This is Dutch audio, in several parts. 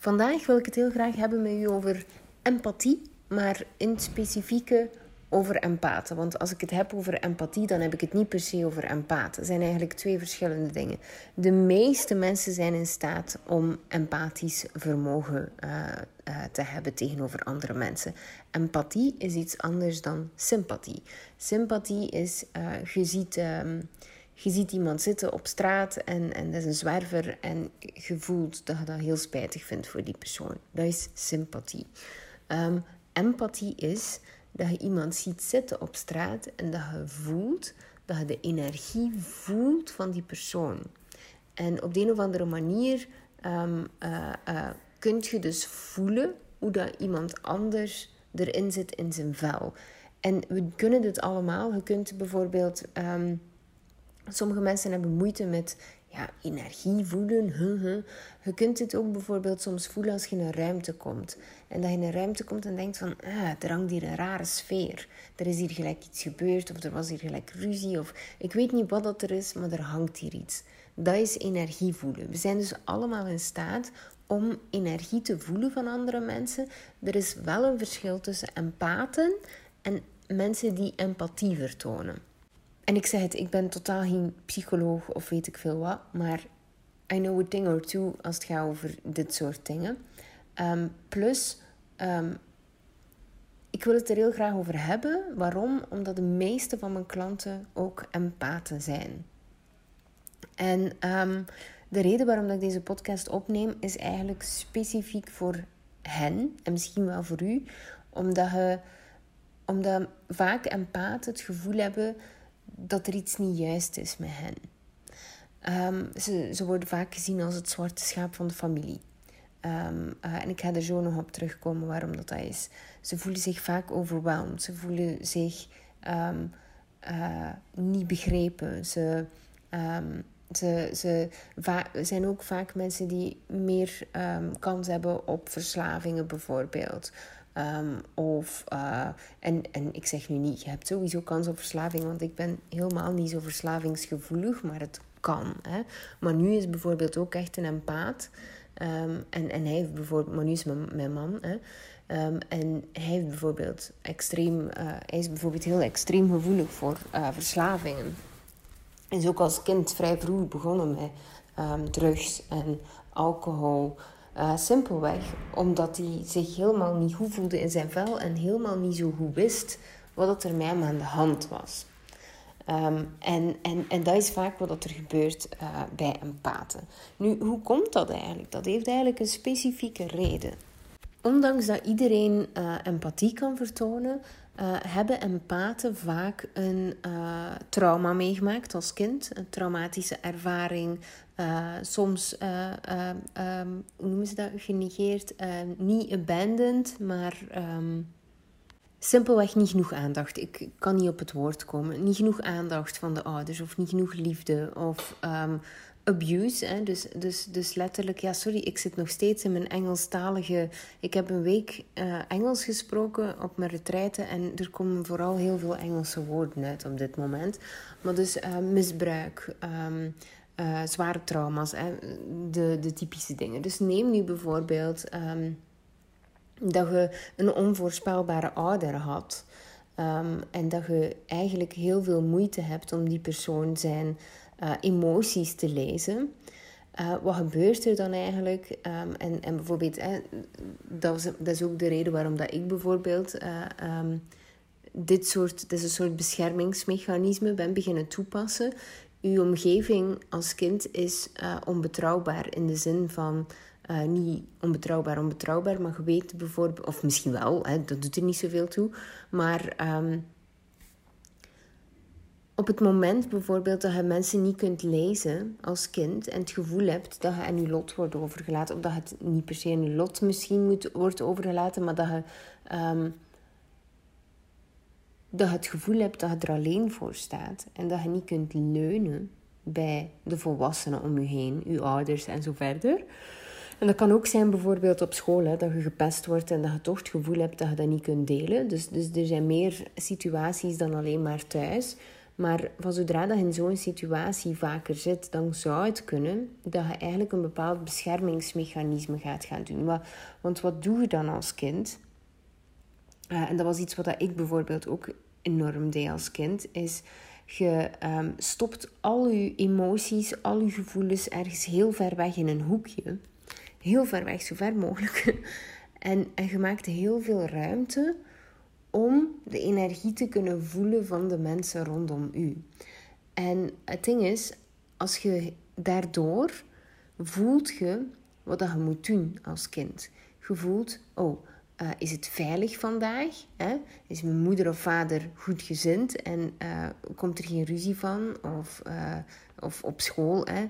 Vandaag wil ik het heel graag hebben met u over empathie, maar in het specifieke over empathen. Want als ik het heb over empathie, dan heb ik het niet per se over empathen. Het zijn eigenlijk twee verschillende dingen. De meeste mensen zijn in staat om empathisch vermogen uh, uh, te hebben tegenover andere mensen. Empathie is iets anders dan sympathie. Sympathie is, uh, je ziet. Um, je ziet iemand zitten op straat en, en dat is een zwerver en je voelt dat je dat heel spijtig vindt voor die persoon. Dat is sympathie. Um, empathie is dat je iemand ziet zitten op straat en dat je voelt, dat je de energie voelt van die persoon. En op de een of andere manier um, kun je dus voelen hoe dat iemand anders erin zit in zijn vel. En we kunnen dit allemaal. Je kunt bijvoorbeeld... Um, Sommige mensen hebben moeite met ja, energie voelen. Je kunt het ook bijvoorbeeld soms voelen als je in een ruimte komt. En dat je in een ruimte komt en denkt van, ah, er hangt hier een rare sfeer. Er is hier gelijk iets gebeurd of er was hier gelijk ruzie of ik weet niet wat dat er is, maar er hangt hier iets. Dat is energie voelen. We zijn dus allemaal in staat om energie te voelen van andere mensen. Er is wel een verschil tussen empathen en mensen die empathie vertonen. En ik zeg het, ik ben totaal geen psycholoog of weet ik veel wat, maar I know a thing or two als het gaat over dit soort dingen. Um, plus, um, ik wil het er heel graag over hebben. Waarom? Omdat de meeste van mijn klanten ook empathen zijn. En um, de reden waarom ik deze podcast opneem is eigenlijk specifiek voor hen en misschien wel voor u, omdat, je, omdat vaak empathen het gevoel hebben dat er iets niet juist is met hen. Um, ze, ze worden vaak gezien als het zwarte schaap van de familie. Um, uh, en ik ga er zo nog op terugkomen waarom dat, dat is. Ze voelen zich vaak overweldigd. Ze voelen zich um, uh, niet begrepen. Ze, ze, ze zijn ook vaak mensen die meer kans hebben op verslavingen bijvoorbeeld. Um, of, uh, en, en ik zeg nu niet, je hebt sowieso kans op verslaving, want ik ben helemaal niet zo verslavingsgevoelig, maar het kan. Hè. Maar nu is bijvoorbeeld ook echt een empaat. Um, en, en hij heeft bijvoorbeeld, maar nu is mijn, mijn man, hè. Um, en hij heeft bijvoorbeeld extreem, uh, hij is bijvoorbeeld heel extreem gevoelig voor uh, verslavingen. Is ook als kind vrij vroeg begonnen met drugs en alcohol. Uh, simpelweg omdat hij zich helemaal niet goed voelde in zijn vel en helemaal niet zo goed wist wat er met hem aan de hand was. Um, en, en, en dat is vaak wat er gebeurt uh, bij empathen. Nu, hoe komt dat eigenlijk? Dat heeft eigenlijk een specifieke reden. Ondanks dat iedereen uh, empathie kan vertonen, hebben empathen vaak een trauma meegemaakt als kind. Een traumatische ervaring. Uh, soms, um, hoe noemen ze dat, genegeerd. niet abandoned, maar um, simpelweg niet genoeg aandacht. Ik kan niet op het woord komen. Niet genoeg aandacht van de ouders of niet genoeg liefde. Of abuse. Hè? Dus, dus, dus letterlijk, ja, sorry, ik zit nog steeds in mijn Engelstalige. Ik heb een week Engels gesproken op mijn retraite en er komen vooral heel veel Engelse woorden uit op dit moment. Maar dus misbruik. Uh, zware trauma's, hè? De, de typische dingen. Dus neem nu bijvoorbeeld um, dat je een onvoorspelbare ouder had. Um, en dat je eigenlijk heel veel moeite hebt om die persoon zijn uh, emoties te lezen. Uh, wat gebeurt er dan eigenlijk? Um, en, en bijvoorbeeld, eh, dat, is, dat ook de reden waarom dat ik bijvoorbeeld dit soort, dit is een soort beschermingsmechanisme ben beginnen toepassen. Uw omgeving als kind is uh, onbetrouwbaar in de zin van uh, niet onbetrouwbaar, onbetrouwbaar, maar je weet bijvoorbeeld, of misschien wel, hè, dat doet er niet zoveel toe, maar um, op het moment bijvoorbeeld dat je mensen niet kunt lezen als kind en het gevoel hebt dat je aan je lot wordt overgelaten, of dat het niet per se je lot misschien moet, wordt overgelaten, maar dat je, um, dat je het gevoel hebt dat je er alleen voor staat en dat je niet kunt leunen bij de volwassenen om je heen, je ouders en zo verder. En dat kan ook zijn bijvoorbeeld op school, hè, dat je gepest wordt en dat je toch het gevoel hebt dat je dat niet kunt delen. Dus, dus er zijn meer situaties dan alleen maar thuis. Maar van zodra dat je in zo'n situatie vaker zit, dan zou het kunnen dat je eigenlijk een bepaald beschermingsmechanisme gaat gaan doen. Want wat doe je dan als kind? Uh, en dat was iets wat ik bijvoorbeeld ook enorm deed als kind, is je um, stopt al je emoties, al je gevoelens ergens heel ver weg in een hoekje. Heel ver weg, zo ver mogelijk. En, en je maakt heel veel ruimte om de energie te kunnen voelen van de mensen rondom u. En het ding is, als je daardoor voelt je wat je moet doen als kind. Je voelt, oh, uh, is het veilig vandaag? Hè? Is mijn moeder of vader goed gezind en uh, komt er geen ruzie van? Of, uh, of op school, hè?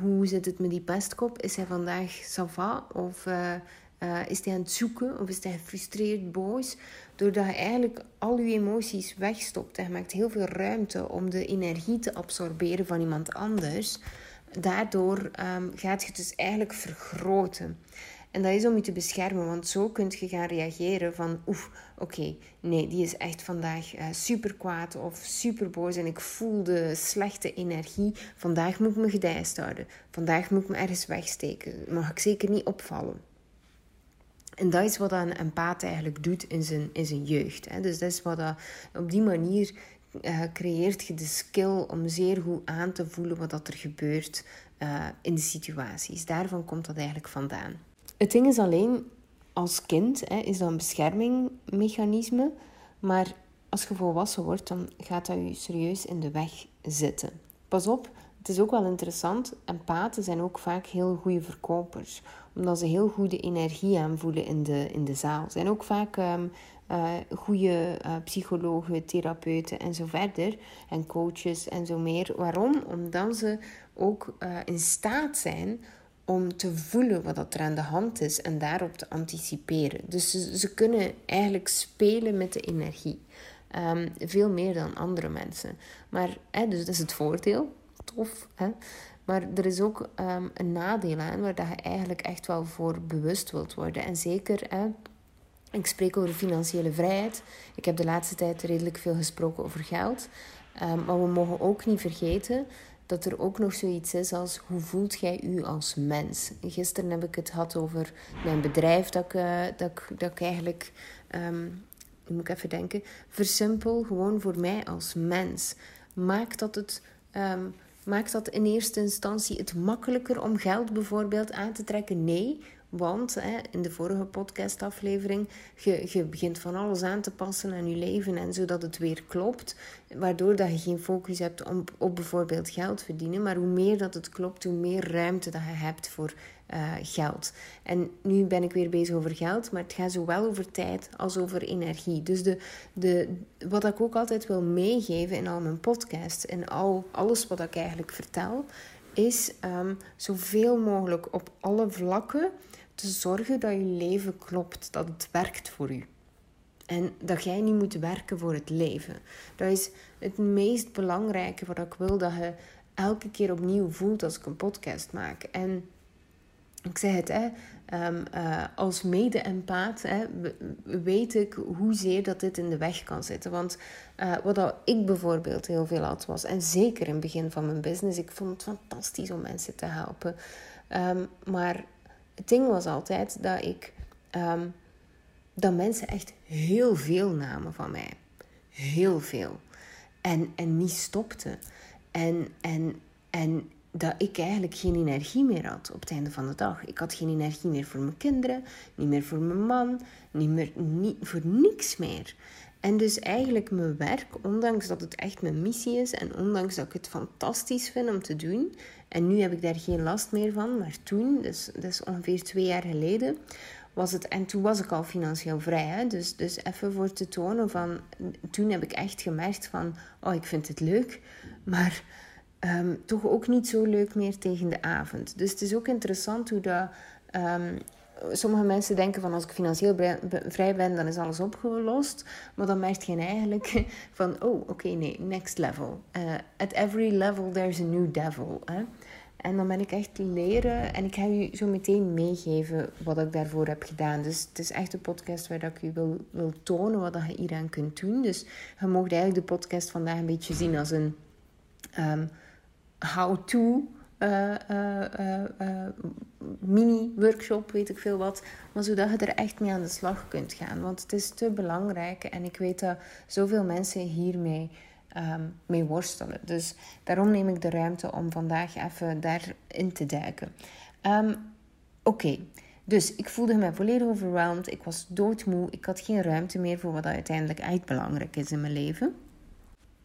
hoe zit het met die pestkop? Is hij vandaag sava? Of is hij aan het zoeken? Of is hij gefrustreerd, boos? Doordat je eigenlijk al je emoties wegstopt en je maakt heel veel ruimte om de energie te absorberen van iemand anders. Daardoor um, gaat je dus eigenlijk vergroten. En dat is om je te beschermen, want zo kun je gaan reageren van oef, oké, nee, die is echt vandaag uh, super kwaad of super boos en ik voel de slechte energie. Vandaag moet ik me gedijst houden. Vandaag moet ik me ergens wegsteken. Mag ik zeker niet opvallen. En dat is wat een empaat eigenlijk doet in zijn, in zijn jeugd. Hè. Dus dat is wat dat, op die manier uh, creëert je de skill om zeer goed aan te voelen wat dat er gebeurt uh, in de situaties. Daarvan komt dat eigenlijk vandaan. Het ding is alleen, als kind hè, is dat een beschermingmechanisme. Maar als je volwassen wordt, dan gaat dat je serieus in de weg zitten. Pas op, het is ook wel interessant. Empathen zijn ook vaak heel goede verkopers. Omdat ze heel goede energie aanvoelen in de, in de zaal. Zijn ook vaak um, goede uh, psychologen, therapeuten en zo verder. En coaches en zo meer. Waarom? Omdat ze ook uh, in staat zijn om te voelen wat er aan de hand is en daarop te anticiperen. Dus ze, kunnen eigenlijk spelen met de energie. Um, veel meer dan andere mensen. Maar, hè, dus dat is het voordeel. Tof, hè? Maar er is ook um, een nadeel aan waar dat je eigenlijk echt wel voor bewust wilt worden. En zeker, hè, ik spreek over financiële vrijheid. Ik heb de laatste tijd redelijk veel gesproken over geld. Um, maar we mogen ook niet vergeten dat er ook nog zoiets is als hoe voelt jij u als mens? Gisteren heb ik het gehad over mijn bedrijf, dat ik, uh, dat ik, dat eigenlijk, um, moet ik even denken, versimpel gewoon voor mij als mens. Maakt dat het. Um, Maakt dat in eerste instantie het makkelijker om geld bijvoorbeeld aan te trekken? Nee, want hè, in de vorige podcastaflevering, je, je begint van alles aan te passen aan je leven en zodat het weer klopt. Waardoor dat je geen focus hebt op, op bijvoorbeeld geld verdienen. Maar hoe meer dat het klopt, hoe meer ruimte dat je hebt voor uh, geld. En nu ben ik weer bezig over geld, maar het gaat zowel over tijd als over energie. Dus de, de, wat ik ook altijd wil meegeven in al mijn podcasts en al, alles wat ik eigenlijk vertel, is um, zoveel mogelijk op alle vlakken te zorgen dat je leven klopt, dat het werkt voor je. En dat jij niet moet werken voor het leven. Dat is het meest belangrijke wat ik wil dat je elke keer opnieuw voelt als ik een podcast maak. En ik zeg het, hè, um, uh, als mede-empaat weet ik hoezeer dat dit in de weg kan zitten. Want uh, wat ik bijvoorbeeld heel veel had was, en zeker in het begin van mijn business, ik vond het fantastisch om mensen te helpen. Um, maar het ding was altijd dat ik um, dat mensen echt heel veel namen van mij. Heel veel. En, en niet stopten. En, en, en dat ik eigenlijk geen energie meer had op het einde van de dag. Ik had geen energie meer voor mijn kinderen, niet meer voor mijn man, niet meer niet, voor niks meer. En dus eigenlijk mijn werk, ondanks dat het echt mijn missie is en ondanks dat ik het fantastisch vind om te doen, en nu heb ik daar geen last meer van, maar toen, dus is ongeveer twee jaar geleden, was het, en toen was ik al financieel vrij, hè, dus, dus even voor te tonen van, toen heb ik echt gemerkt van, oh ik vind het leuk, maar um, toch ook niet zo leuk meer tegen de avond. Dus het is ook interessant hoe dat. Um, sommige mensen denken van als ik financieel vrij ben, dan is alles opgelost. Maar dan merk je eigenlijk van, oh, oké, nee, next level. Uh, at every level there's a new devil. Hè? En dan ben ik echt leren en ik ga u zo meteen meegeven wat ik daarvoor heb gedaan. Dus het is echt een podcast waar ik u wil, wil tonen wat je hieraan kunt doen. Dus je mag eigenlijk de podcast vandaag een beetje zien als een um, how-to uh, uh, mini-workshop, weet ik veel wat. Maar zodat je er echt mee aan de slag kunt gaan. Want het is te belangrijk en ik weet dat zoveel mensen hiermee um, mee worstelen. Dus daarom neem ik de ruimte om vandaag even daarin te duiken. Um, Oké. Dus ik voelde me volledig overweldigd. Ik was doodmoe. Ik had geen ruimte meer voor wat uiteindelijk echt belangrijk is in mijn leven.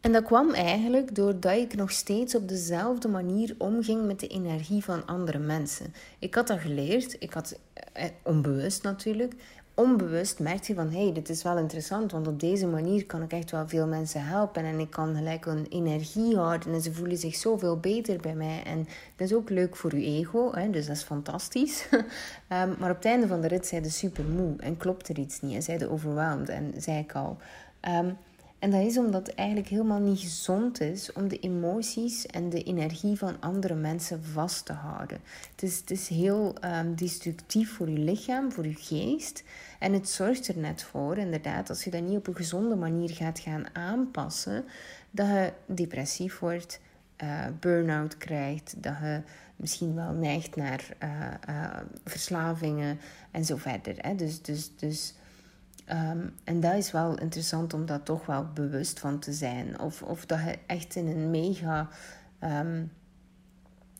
En dat kwam eigenlijk doordat ik nog steeds op dezelfde manier omging met de energie van andere mensen. Ik had dat geleerd, ik had eh, onbewust natuurlijk. Onbewust merkte je van hé, hey, dit is wel interessant, want op deze manier kan ik echt wel veel mensen helpen en ik kan gelijk een energie houden en ze voelen zich zoveel beter bij mij. En dat is ook leuk voor je ego, hè, dus dat is fantastisch. um, maar op het einde van de rit zei de super moe en klopt er iets niet en zei de overweldigd en zei ik al. Um, en dat is omdat het eigenlijk helemaal niet gezond is om de emoties en de energie van andere mensen vast te houden. Het is, heel um, destructief voor je lichaam, voor je geest. En het zorgt er net voor, inderdaad, als je dat niet op een gezonde manier gaat gaan aanpassen, dat je depressief wordt, uh, burn-out krijgt, dat je misschien wel neigt naar uh, uh, verslavingen en zo verder. Hè? Dus, dus, dus Um, en dat is wel interessant om daar toch wel bewust van te zijn. Of, of dat je echt in een mega um,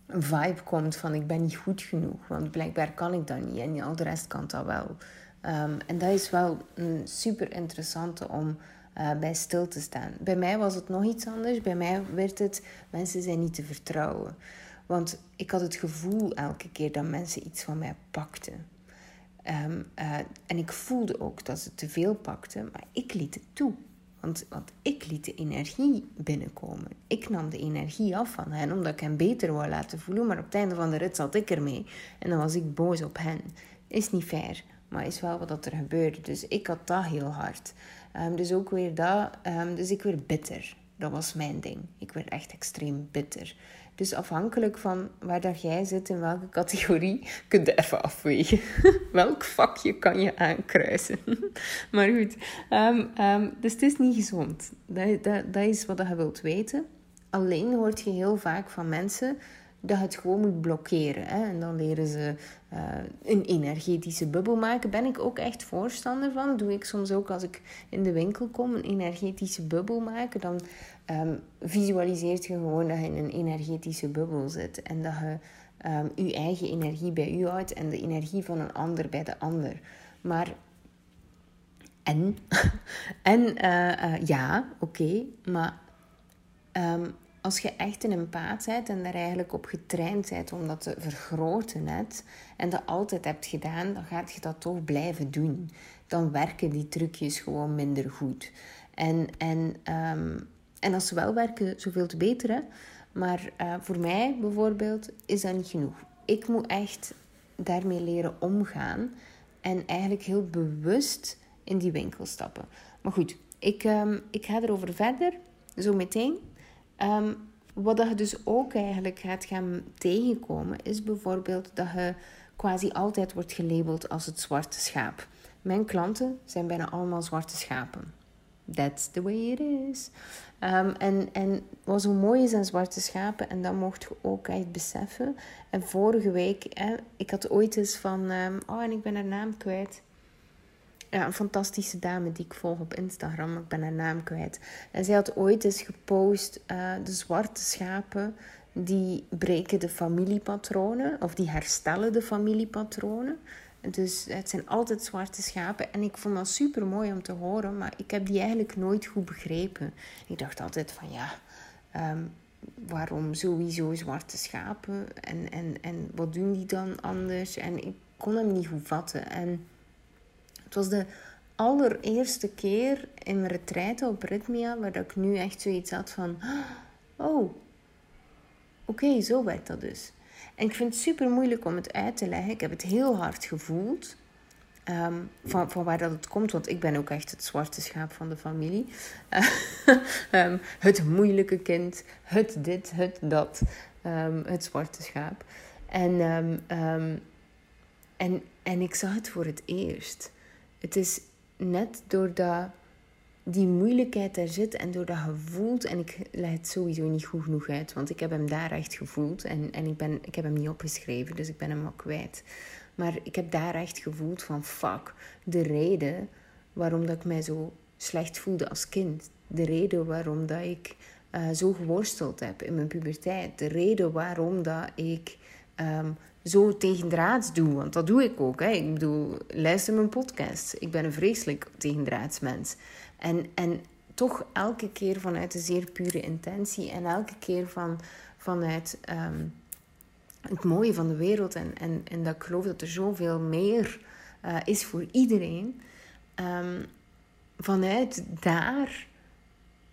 vibe komt van ik ben niet goed genoeg. Want blijkbaar kan ik dat niet en al de rest kan dat wel. Um, en dat is wel een super interessante om uh, bij stil te staan. Bij mij was het nog iets anders. Bij mij werd het mensen zijn niet te vertrouwen. Want ik had het gevoel elke keer dat mensen iets van mij pakten. Um, uh, en ik voelde ook dat ze te veel pakten, maar ik liet het toe. Want, want ik liet de energie binnenkomen. Ik nam de energie af van hen, omdat ik hen beter wou laten voelen. Maar op het einde van de rit zat ik ermee. En dan was ik boos op hen. Is niet fair, maar is wel wat er gebeurde. Dus ik had dat heel hard. Um, dus ook weer dat. Um, dus ik werd bitter. Dat was mijn ding. Ik werd echt extreem bitter. Dus afhankelijk van waar jij zit, in welke categorie, kun je even afwegen. Welk vakje kan je aankruisen? maar goed, um, um, dus het is niet gezond. Dat, dat, dat is wat je wilt weten. Alleen hoort je heel vaak van mensen dat je het gewoon moet blokkeren. Hè? En dan leren ze uh, een energetische bubbel maken. Ben ik ook echt voorstander van. Doe ik soms ook als ik in de winkel kom, een energetische bubbel maken. Dan um, visualiseert je gewoon dat je in een energetische bubbel zit. En dat je um, je eigen energie bij u houdt en de energie van een ander bij de ander. Maar en, en uh, uh, ja, oké, maar um, als je echt een empaat bent en daar eigenlijk op getraind bent om dat te vergroten net, en dat altijd hebt gedaan, dan gaat je dat toch blijven doen. Dan werken die trucjes gewoon minder goed. En, en, en als ze wel werken, zoveel te beter. Hè? Maar uh, voor mij bijvoorbeeld is dat niet genoeg. Ik moet echt daarmee leren omgaan en eigenlijk heel bewust in die winkel stappen. Maar goed, ik, um, ik ga erover verder, zo meteen. Um, wat je dus ook eigenlijk gaat gaan tegenkomen, is bijvoorbeeld dat je quasi altijd wordt gelabeld als het zwarte schaap. Mijn klanten zijn bijna allemaal zwarte schapen. That's the way it is. Um, en, en wat zo mooi is aan zwarte schapen, en dat mocht je ook echt beseffen. En vorige week, hè, ik had ooit eens van, um, oh en ik ben haar naam kwijt ja, een fantastische dame die ik volg op Instagram. Ik ben haar naam kwijt. En zij had ooit eens gepost: uh, de zwarte schapen die breken de familiepatronen of die herstellen de familiepatronen. Dus het zijn altijd zwarte schapen. En ik vond dat super mooi om te horen, maar ik heb die eigenlijk nooit goed begrepen. Ik dacht altijd van ja, um, waarom sowieso zwarte schapen? En, en, en wat doen die dan anders? En ik kon hem niet goed vatten. En het was de allereerste keer in mijn retraite op Ritmia waar ik nu echt zoiets had van... Oh, oké, zo werkt dat dus. En ik vind het super moeilijk om het uit te leggen. Ik heb het heel hard gevoeld. Um, van, van waar dat het komt, want ik ben ook echt het zwarte schaap van de familie. um, het moeilijke kind, het dit, het dat. ehm, het zwarte schaap. En, ehm, ehm, en, en ik zag het voor het eerst. Het is net doordat die moeilijkheid daar zit en doordat je voelt, en ik het sowieso niet goed genoeg uit, want ik heb hem daar echt gevoeld en, en ik, ben, ik heb hem niet opgeschreven, dus ik ben hem ook kwijt. Maar ik heb daar echt gevoeld van fuck, de reden waarom dat ik mij zo slecht voelde als kind, de reden waarom dat ik uh, zo geworsteld heb in mijn puberteit, de reden waarom dat ik um, zo tegendraads doe. Want dat doe ik ook. Hè. Ik bedoel, luister mijn podcast. Ik ben een vreselijk tegendraadsmens. En, en toch elke keer vanuit een zeer pure intentie. En elke keer van, vanuit um, het mooie van de wereld. En, en, en dat ik geloof dat er zoveel meer uh, is voor iedereen. Um, vanuit daar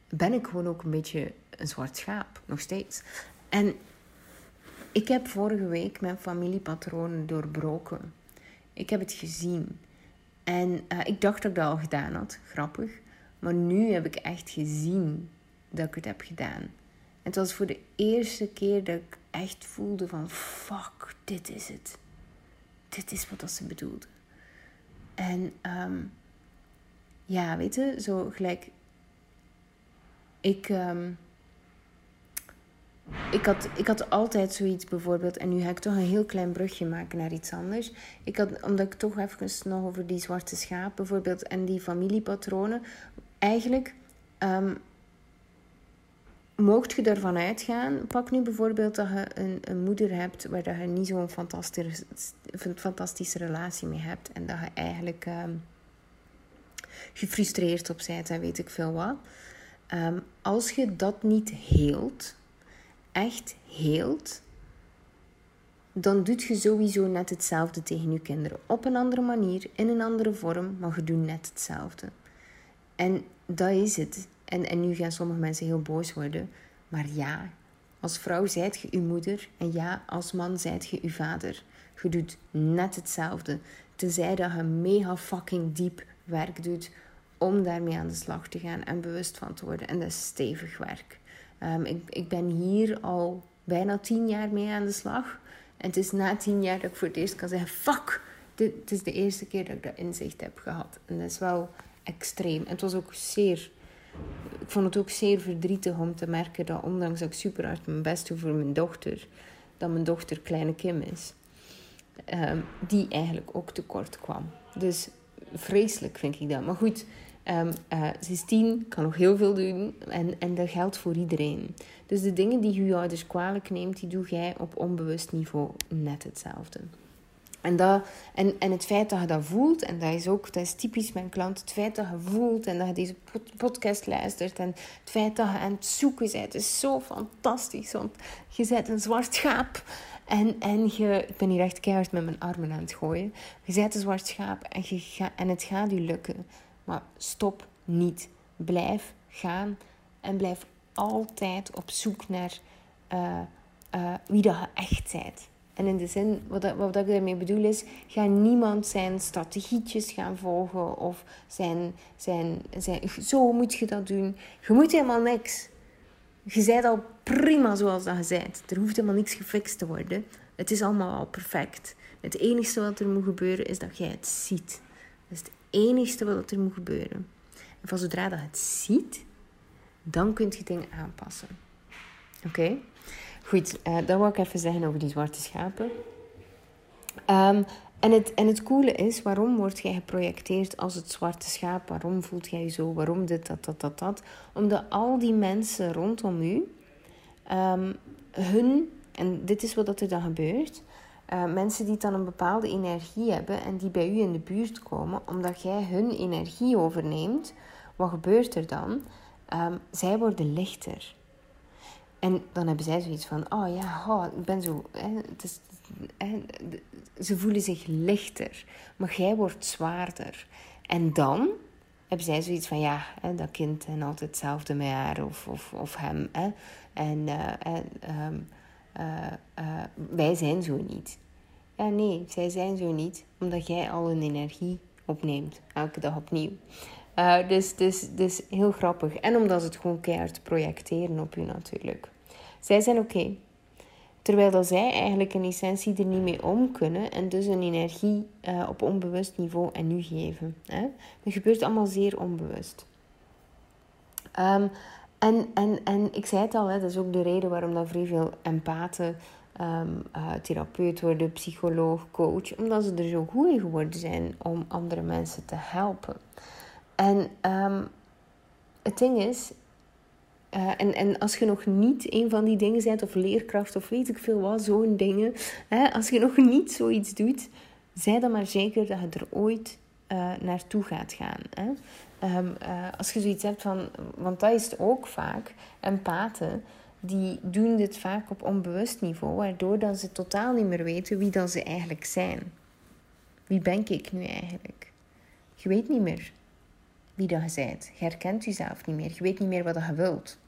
ben ik gewoon ook een beetje een zwart schaap. Nog steeds. En ik heb vorige week mijn familiepatronen doorbroken. Ik heb het gezien. En uh, ik dacht dat ik dat al gedaan had. Grappig. Maar nu heb ik echt gezien dat ik het heb gedaan. Het was voor de eerste keer dat ik echt voelde van... Fuck, dit is het. Dit is wat ze bedoelde. En um, ja, weet je, zo gelijk... Ik... Um, ik had, ik had altijd zoiets bijvoorbeeld, en nu ga ik toch een heel klein brugje maken naar iets anders. Ik had, omdat ik toch even nog over die zwarte schaap bijvoorbeeld en die familiepatronen. Eigenlijk um, mocht je ervan uitgaan. Pak nu bijvoorbeeld dat je een, een moeder hebt waar je niet zo'n fantastische, fantastische relatie mee hebt. En dat je eigenlijk um, gefrustreerd op bent en weet ik veel wat. Um, als je dat niet heelt echt heelt, dan doet je sowieso net hetzelfde tegen je kinderen. Op een andere manier, in een andere vorm, maar je doet net hetzelfde. En dat is het. En, en nu gaan sommige mensen heel boos worden. Maar ja, als vrouw zijt je uw moeder. En ja, als man zijt je uw vader. Je doet net hetzelfde. Tenzij dat je mega fucking diep werk doet om daarmee aan de slag te gaan en bewust van te worden. En dat is stevig werk. Um, ik, ik ben hier al bijna tien jaar mee aan de slag. En het is na tien jaar dat ik voor het eerst kan zeggen: fuck, dit, is de eerste keer dat ik dat inzicht heb gehad. En dat is wel extreem. Het was ook zeer. Ik vond het ook zeer verdrietig om te merken dat, ondanks dat ik super hard mijn best doe voor mijn dochter, dat mijn dochter kleine Kim is. Um, die eigenlijk ook tekort kwam. Dus vreselijk vind ik dat. Maar goed, Um, uh, ze is tien, kan nog heel veel doen en, en dat geldt voor iedereen. Dus de dingen die je ouders kwalijk neemt, die doe jij op onbewust niveau net hetzelfde. En, dat, en, en het feit dat je dat voelt, en dat is ook dat is typisch mijn klant, het feit dat je voelt en dat je deze podcast luistert en het feit dat je aan het zoeken bent, is zo fantastisch. Want je bent een zwart schaap en, en je, ik ben hier echt keihard met mijn armen aan het gooien. Je bent een zwart schaap en, je ga, en het gaat je lukken. Maar stop niet. Blijf gaan en blijf altijd op zoek naar uh, uh, wie dat je echt bent. En in de zin, wat, wat ik daarmee bedoel is, ga niemand zijn strategietjes gaan volgen of zijn, zijn, zijn, zo moet je dat doen. Je moet helemaal niks. Je bent al prima zoals dat je bent. Er hoeft helemaal niks gefixt te worden. Het is allemaal al perfect. Het enige wat er moet gebeuren is dat jij het ziet. Dat is het enigste wat er moet gebeuren. En van zodra dat het ziet, dan kun je dingen aanpassen. Oké? Goed, uh, dat wil ik even zeggen over die zwarte schapen. Um, en, het, en het coole is, waarom word jij geprojecteerd als het zwarte schaap? Waarom voelt jij zo? Waarom dit, dat, dat, dat, dat? Omdat al die mensen rondom u, um, hun, en dit is wat er dan gebeurt, uh, mensen die dan een bepaalde energie hebben en die bij u in de buurt komen, omdat jij hun energie overneemt, wat gebeurt er dan? Um, zij worden lichter. En dan hebben zij zoiets van: oh ja, ik ben zo. Hè, het is, ze voelen zich lichter, maar jij wordt zwaarder. En dan hebben zij zoiets van: ja, hè, dat kind en altijd hetzelfde met haar of, of, of hem. Hè. En, uh, en uh, wij zijn zo niet. Ja, nee, zij zijn zo niet, omdat jij al een energie opneemt, elke dag opnieuw. Dus, dus, dus heel grappig. En omdat ze het gewoon keihard projecteren op u natuurlijk. Zij zijn oké. Terwijl dat zij eigenlijk in essentie er niet mee om kunnen en dus een energie uh, op onbewust niveau en nu geven. Hè? Gebeurt allemaal zeer onbewust. Um, en, en, en ik zei het al, hè, dat is ook de reden waarom dat vrij veel empathen um, uh, therapeut worden, psycholoog, coach. Omdat ze er zo goed in geworden zijn om andere mensen te helpen. En um, het ding is, uh, en, en als je nog niet een van die dingen bent, of leerkracht, of weet ik veel wat, zo'n dingen. Hè, als je nog niet zoiets doet, zij dan maar zeker dat je er ooit uh, naartoe gaat gaan. Hè? Um, uh, als je zoiets hebt van, want dat is het ook vaak, empathen, die doen dit vaak op onbewust niveau, waardoor dat ze totaal niet meer weten wie dat ze eigenlijk zijn. Wie ben ik nu eigenlijk? Je weet niet meer wie dat je bent. Je herkent jezelf niet meer. Je weet niet meer wat je wilt.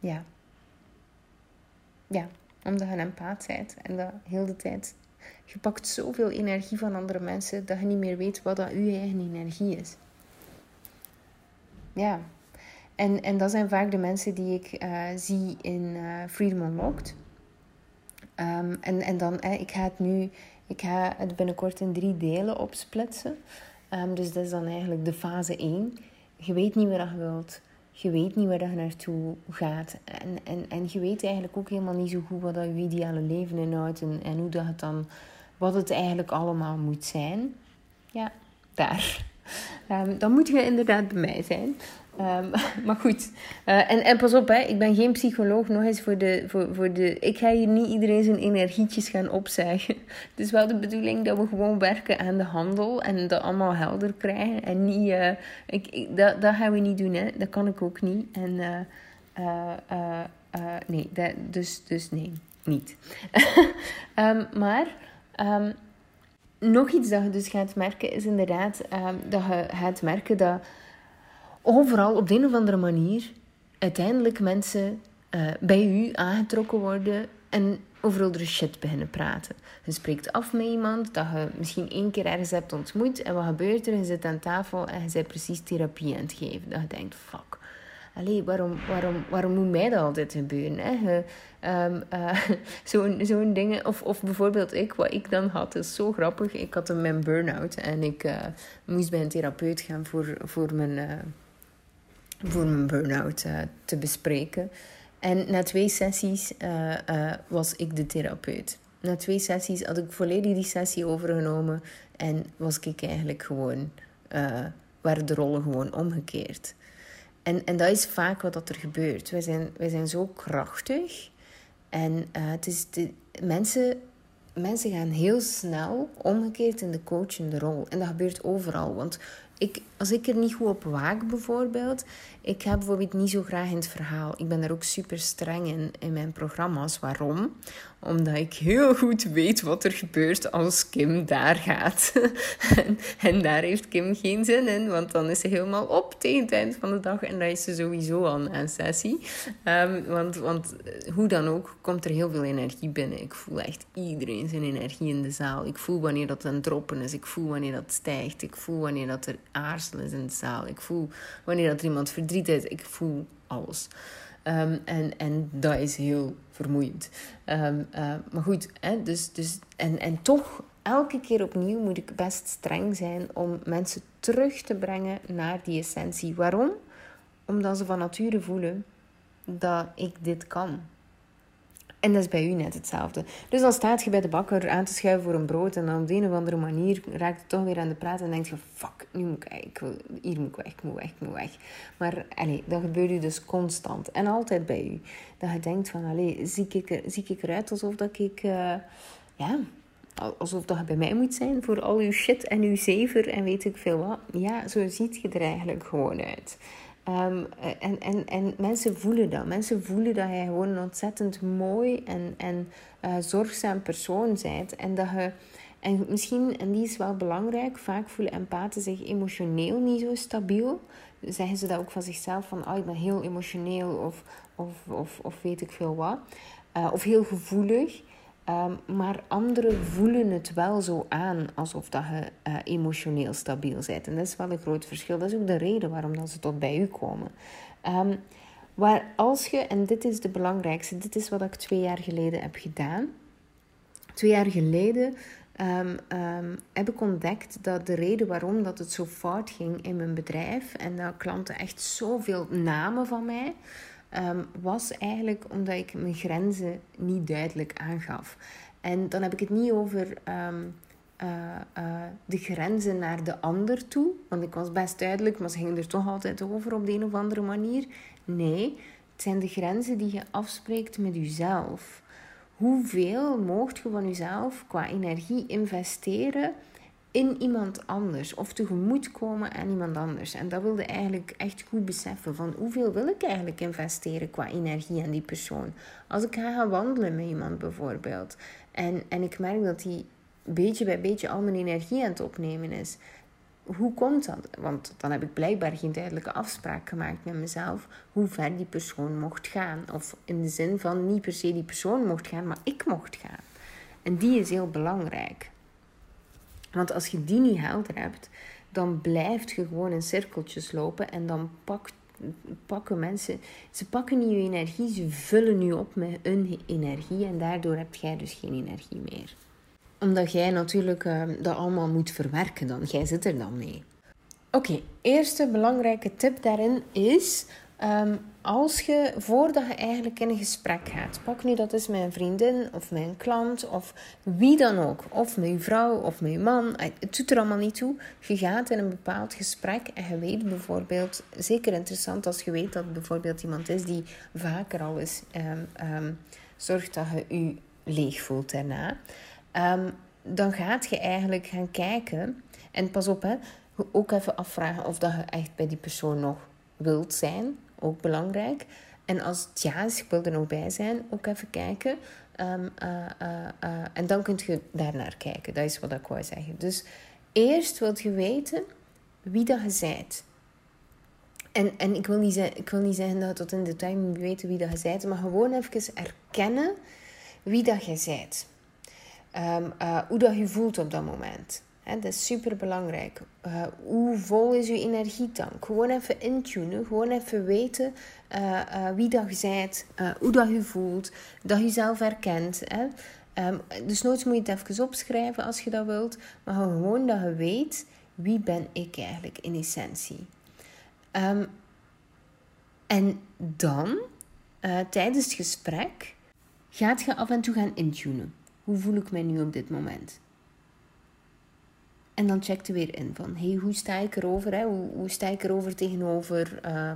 Ja. Ja, omdat je een empaat bent en dat heel de tijd... Je pakt zoveel energie van andere mensen dat je niet meer weet wat dat je eigen energie is. Ja, en, en dat zijn vaak de mensen die ik uh, zie in uh, Freedom Unlocked. Um, en, en dan, eh, ik ga het nu, ik ga het binnenkort in drie delen opsplitsen. Um, dus dat is dan eigenlijk de fase 1. Je weet niet waar je wilt. Je weet niet waar je naartoe gaat. En, en, en je weet eigenlijk ook helemaal niet zo goed wat dat je ideale leven inhoudt. En, en hoe dat het dan, wat het eigenlijk allemaal moet zijn. Ja, daar. Um, dan moet je inderdaad bij mij zijn. Um, maar goed, uh, en, en pas op, hè, ik ben geen psycholoog, nog eens voor de, voor, voor de... Ik ga hier niet iedereen zijn energietjes gaan opzeggen. Het is wel de bedoeling dat we gewoon werken aan de handel en dat allemaal helder krijgen. En niet... Uh, ik, dat, dat gaan we niet doen, hè. Dat kan ik ook niet. En uh, nee, dus, dus nee, niet. um, maar... Um, nog iets dat je dus gaat merken is inderdaad dat je gaat merken dat overal op de een of andere manier uiteindelijk mensen uh, bij u aangetrokken worden en over andere shit beginnen praten. Je spreekt af met iemand dat je misschien één keer ergens hebt ontmoet en wat gebeurt er? Je zit aan tafel en je bent precies therapie aan het geven. Dat je denkt, fuck. Allee, waarom, waarom, waarom moet mij dat altijd gebeuren? Hè? Um, uh, Zo'n zo dingen. Of, of bijvoorbeeld ik, wat ik dan had, is zo grappig. Ik had een mijn burn-out en ik uh, moest bij een therapeut gaan voor, voor mijn... Voor mijn burn-out uh, te bespreken. En na twee sessies uh, uh, was ik de therapeut. Na twee sessies had ik volledig die sessie overgenomen en was ik eigenlijk gewoon, waren de rollen gewoon omgekeerd. En, en dat is vaak wat er gebeurt. Wij zijn, wij zijn zo krachtig en het is de, mensen mensen gaan heel snel omgekeerd in de coachende rol. En dat gebeurt overal. Want ik, als ik er niet goed op waak, bijvoorbeeld, ik ga bijvoorbeeld niet zo graag in het verhaal. Ik ben er ook super streng in in mijn programma's. Waarom? Omdat ik heel goed weet wat er gebeurt als Kim daar gaat. en, daar heeft Kim geen zin in, want dan is ze helemaal op tegen het eind van de dag. En dan is ze sowieso al een sessie. Um, want, want hoe dan ook, komt er heel veel energie binnen. Ik voel echt iedereen zijn energie in de zaal. Ik voel wanneer dat een droppen is. Ik voel wanneer dat stijgt. Ik voel wanneer dat er aarzelen in de zaal. Ik voel wanneer dat er iemand verdriet is. Ik voel alles. Um, en, en dat is heel vermoeiend. Um, uh, maar goed, hè, dus, dus, en, en toch, elke keer opnieuw moet ik best streng zijn om mensen terug te brengen naar die essentie. Waarom? Omdat ze van nature voelen dat ik dit kan. En dat is bij u net hetzelfde. Dus dan staat je bij de bakker aan te schuiven voor een brood. En dan op de een of andere manier raakt het toch weer aan de praat. En denk je, fuck, nu moet ik, hier moet ik weg, ik moet weg, ik moet weg. Maar allez, dat gebeurt u dus constant. En altijd bij u. Dat je denkt van, allez, zie ik, er, eruit alsof dat ik... Uh, ja, alsof dat je bij mij moet zijn voor al uw shit en uw zever en weet ik veel wat. Ja, zo ziet je er eigenlijk gewoon uit. Um, en, en, en mensen voelen dat. Mensen voelen dat je gewoon een ontzettend mooi en, en uh, zorgzaam persoon bent. En dat je. En misschien, en die is wel belangrijk, vaak voelen empathen zich emotioneel niet zo stabiel. Zeggen ze dat ook van zichzelf, van oh, ik ben heel emotioneel of, of, of, of weet ik veel wat. Uh, of heel gevoelig. Um, maar anderen voelen het wel zo aan alsof dat je uh, emotioneel stabiel bent. En dat is wel een groot verschil. Dat is ook de reden waarom dat ze tot bij u komen. Um, Waar als je, en dit is de belangrijkste, dit is wat ik twee jaar geleden heb gedaan. Twee jaar geleden um, heb ik ontdekt dat de reden waarom dat het zo fout ging in mijn bedrijf en dat klanten echt zoveel namen van mij, um, was eigenlijk omdat ik mijn grenzen niet duidelijk aangaf. En dan heb ik het niet over uh, uh, de grenzen naar de ander toe, want ik was best duidelijk, maar ze gingen er toch altijd over op de een of andere manier. Nee, het zijn de grenzen die je afspreekt met jezelf. Hoeveel moogt je van jezelf qua energie investeren in iemand anders of tegemoetkomen aan iemand anders. En dat wilde eigenlijk echt goed beseffen van hoeveel wil ik eigenlijk investeren qua energie aan die persoon. Als ik ga gaan wandelen met iemand bijvoorbeeld en, en ik merk dat die beetje bij beetje al mijn energie aan het opnemen is, hoe komt dat? Want dan heb ik blijkbaar geen duidelijke afspraak gemaakt met mezelf hoe ver die persoon mocht gaan. Of in de zin van niet per se die persoon mocht gaan, maar ik mocht gaan. En die is heel belangrijk. Want als je die niet helder hebt, dan blijft je gewoon in cirkeltjes lopen en dan pakken mensen, ze pakken niet je energie, ze vullen je op met hun energie en daardoor heb jij dus geen energie meer omdat jij natuurlijk uh, dat allemaal moet verwerken dan. Jij zit er dan mee. Oké, eerste belangrijke tip daarin is... Um, als je, voordat je eigenlijk in een gesprek gaat, pak nu dat is een vriendin of een klant of wie dan ook, of je vrouw of je man, eh, het doet er allemaal niet toe. Je gaat in een bepaald gesprek en je weet bijvoorbeeld, zeker interessant als je weet dat bijvoorbeeld iemand is die vaker al eens um, um, zorgt dat je je leeg voelt daarna. Dan gaat je eigenlijk gaan kijken. En pas op, hè, ook even afvragen of dat je echt bij die persoon nog wilt zijn. Ook belangrijk. En als het ja is, ik wil er nog bij zijn, ook even kijken. Um, uh, uh, uh, en dan kun je daarnaar kijken. Dat is wat ik wou zeggen. Dus eerst wil je weten wie dat je bent. En, en ik, wil niet zeggen, ik wil niet zeggen dat je tot in detail moet weten wie dat je bent, maar gewoon even erkennen wie dat je. Um, uh, hoe dat je voelt op dat moment. Dat is super belangrijk. Uh, hoe vol is je energietank? Gewoon even intunen. Gewoon even weten uh, wie dat je bent. hoe dat je voelt. Dat je jezelf herkent. Hè. Um, dus nooit moet je het even opschrijven als je dat wilt. Maar gewoon dat je weet wie ben ik eigenlijk in essentie. Um, en dan, tijdens het gesprek, gaat je af en toe gaan intunen. Hoe voel ik mij nu op dit moment? En dan check je weer in van, hey, hoe sta ik erover? Hè? Hoe, sta ik erover tegenover uh,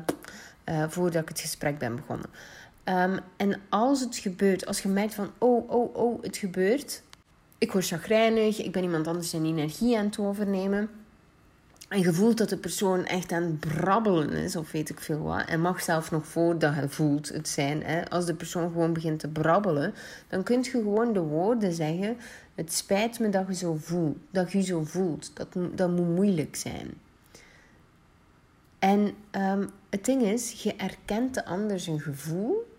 uh, voordat ik het gesprek ben begonnen? Um, en als het gebeurt, als je merkt van, oh, oh, oh, het gebeurt. Ik word chagrijnig, ik ben iemand anders zijn energie aan het overnemen en je voelt dat de persoon echt aan het brabbelen is, of weet ik veel wat. En mag zelf nog voordat je voelt het zijn. Hè. Als de persoon gewoon begint te brabbelen, dan kun je gewoon de woorden zeggen. Het spijt me dat je zo voelt. Dat je zo voelt. Dat, dat moet moeilijk zijn. En um, het ding is, je erkent de ander zijn gevoel.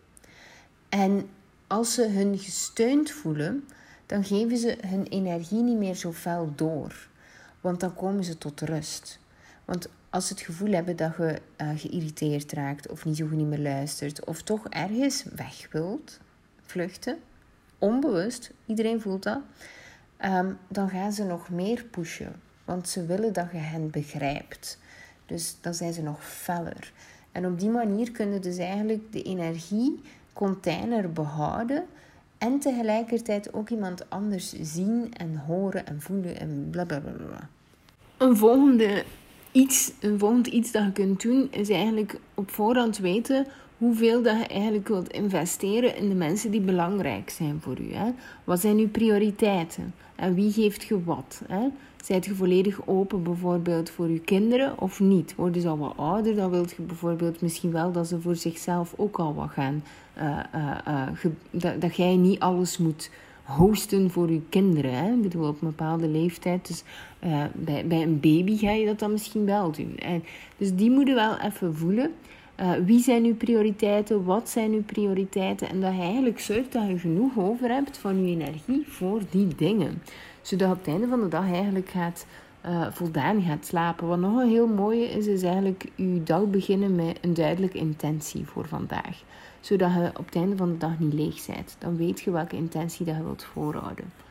En als ze hun gesteund voelen, dan geven ze hun energie niet meer zo fel door. Want dan komen ze tot rust. Want als ze het gevoel hebben dat je uh, geïrriteerd raakt of niet zo goed niet meer luistert of toch ergens weg wilt vluchten, onbewust, iedereen voelt dat, um, dan gaan ze nog meer pushen. Want ze willen dat je hen begrijpt. Dus dan zijn ze nog feller. En op die manier kunnen dus eigenlijk de energiecontainer behouden en tegelijkertijd ook iemand anders zien en horen en voelen en blablabla. Bla bla. Een volgende iets, een volgend iets dat je kunt doen, is eigenlijk op voorhand weten hoeveel dat je eigenlijk wilt investeren in de mensen die belangrijk zijn voor. Hè? Wat zijn uw prioriteiten? En wie geeft je wat? Hè? Zijt je volledig open bijvoorbeeld voor je kinderen of niet? Worden ze al wat ouder, dan wilt je bijvoorbeeld misschien wel dat ze voor zichzelf ook al wat gaan. Uh, uh, uh, dat, dat jij niet alles moet hosten voor je kinderen. Hè? Ik bedoel, op een bepaalde leeftijd. Dus bij, een baby ga je dat dan misschien wel doen. En dus die moeten wel even voelen. Uh, wie zijn uw prioriteiten? Wat zijn uw prioriteiten? En dat je eigenlijk zorgt dat je genoeg over hebt van je energie voor die dingen. Zodat je op het einde van de dag eigenlijk gaat uh, voldaan gaat slapen. Wat nog een heel mooie is, is eigenlijk je dag beginnen met een duidelijke intentie voor vandaag. Zodat je op het einde van de dag niet leeg bent. Dan weet je welke intentie dat je wilt voorhouden.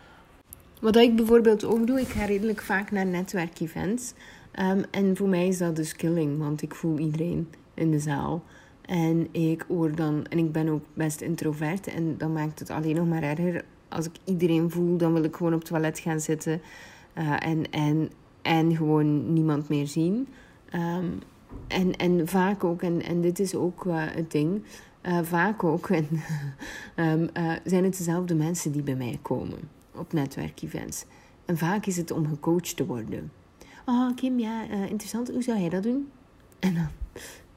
Wat ik bijvoorbeeld ook doe, ik ga redelijk vaak naar netwerkevents. Um, en voor mij is dat dus killing, want ik voel iedereen in de zaal. En ik hoor dan, en ik ben ook best introvert, en dan maakt het alleen nog maar erger. Als ik iedereen voel, dan wil ik gewoon op het toilet gaan zitten uh, en, en, en gewoon niemand meer zien. Um, en, en vaak ook, en, en dit is ook uh, het ding, uh, vaak ook en, um, zijn het dezelfde mensen die bij mij komen op netwerkevents. En vaak is het om gecoacht te worden. Oh, Kim, ja, interessant. Hoe zou jij dat doen? En dan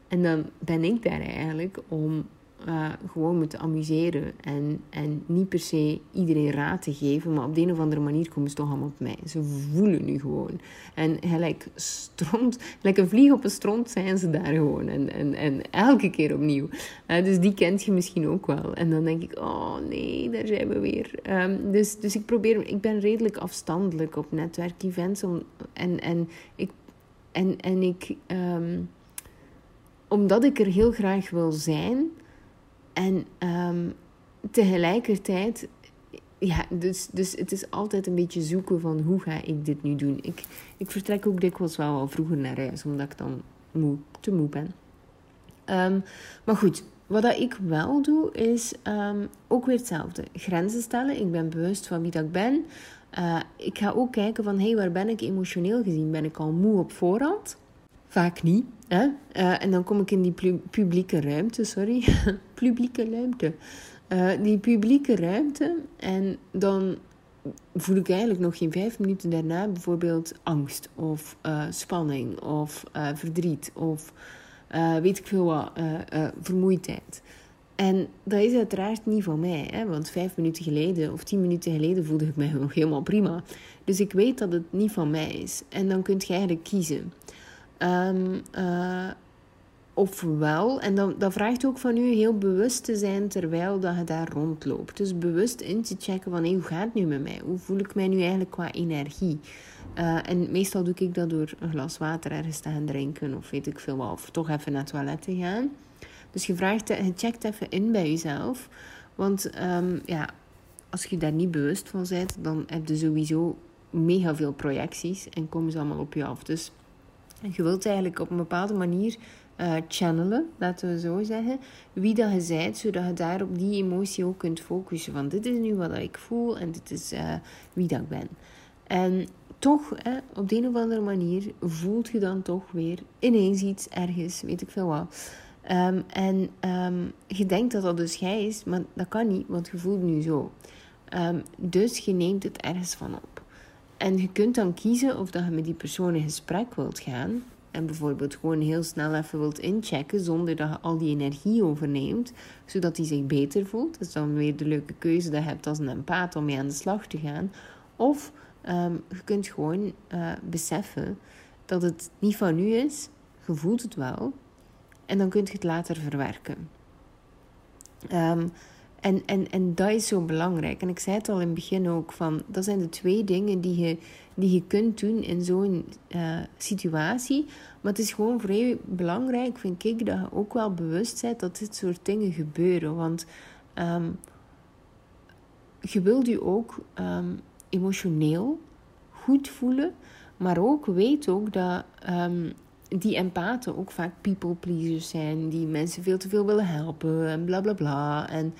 en dan ben ik daar eigenlijk om uh, gewoon me te amuseren. En, en niet per se iedereen raad te geven. Maar op de een of andere manier komen ze toch allemaal op mij. Ze voelen nu gewoon. En gelijk, stront, gelijk een vlieg op een stront zijn ze daar gewoon. En, en, en elke keer opnieuw. Uh, dus die kent je misschien ook wel. En dan denk ik, oh nee, daar zijn we weer. Um, dus, dus ik probeer, ik ben redelijk afstandelijk op netwerkevents. En, en ik... En, en ik um, omdat ik er heel graag wil zijn. En um, tegelijkertijd, ja, dus, dus het is altijd een beetje zoeken van hoe ga ik dit nu doen. Ik, ik vertrek ook dikwijls wel wel vroeger naar huis, omdat ik dan moe, te moe ben. Um, maar goed, wat dat ik wel doe, is um, ook weer hetzelfde. Grenzen stellen. Ik ben bewust van wie dat ik ben. Uh, ik ga ook kijken van, hé, hey, waar ben ik emotioneel gezien? Ben ik al moe op voorhand? Vaak niet. Hè? Uh, en dan kom ik in die publieke ruimte, sorry. publieke ruimte. Uh, die publieke ruimte. En dan voel ik eigenlijk nog geen vijf minuten daarna bijvoorbeeld angst of uh, spanning of verdriet of weet ik veel wat, vermoeidheid. En dat is uiteraard niet van mij, hè? want vijf minuten geleden of tien minuten geleden voelde ik mij nog helemaal prima. Dus ik weet dat het niet van mij is. En dan kun je eigenlijk kiezen. Um, uh, ofwel, en dan, dat vraagt ook van u heel bewust te zijn terwijl dat je daar rondloopt. Dus bewust in te checken van hey, hoe gaat het nu met mij? Hoe voel ik mij nu eigenlijk qua energie? Uh, en meestal doe ik dat door een glas water ergens te gaan drinken of weet ik veel wat. Of toch even naar het toilet te gaan. Dus je, vraagt, je checkt even in bij jezelf. Want um, ja, als je daar niet bewust van bent, dan heb je sowieso mega veel projecties en komen ze allemaal op je af. Dus je wilt eigenlijk op een bepaalde manier uh, channelen, laten we zo zeggen, wie dat je bent, zodat je daar op die emotie ook kunt focussen. Van dit is nu wat ik voel en dit is uh, wie dat ik ben. En toch, hè, op de een of andere manier, voelt je dan toch weer ineens iets ergens, weet ik veel wat. Um, en um, je denkt dat dat dus jij is, maar dat kan niet, want je voelt nu zo. Um, dus je neemt het ergens van op. En je kunt dan kiezen of dat je met die persoon in gesprek wilt gaan. En bijvoorbeeld gewoon heel snel even wilt inchecken zonder dat je al die energie overneemt, zodat hij zich beter voelt. Dat is dan weer de leuke keuze dat je hebt als een empaat om mee aan de slag te gaan. Of um, je kunt gewoon uh, beseffen dat het niet van nu is, je voelt het wel, en dan kun je het later verwerken. Um, en, en, en dat is zo belangrijk. En ik zei het al in het begin ook, van, dat zijn de twee dingen die je, die je kunt doen in zo'n uh, situatie. Maar het is gewoon vrij belangrijk, vind ik, dat je ook wel bewust bent dat dit soort dingen gebeuren. Want um, je wilt je ook um, emotioneel goed voelen, maar ook weet ook dat um, die empathen ook vaak people pleasers zijn, die mensen veel te veel willen helpen en bla bla bla. En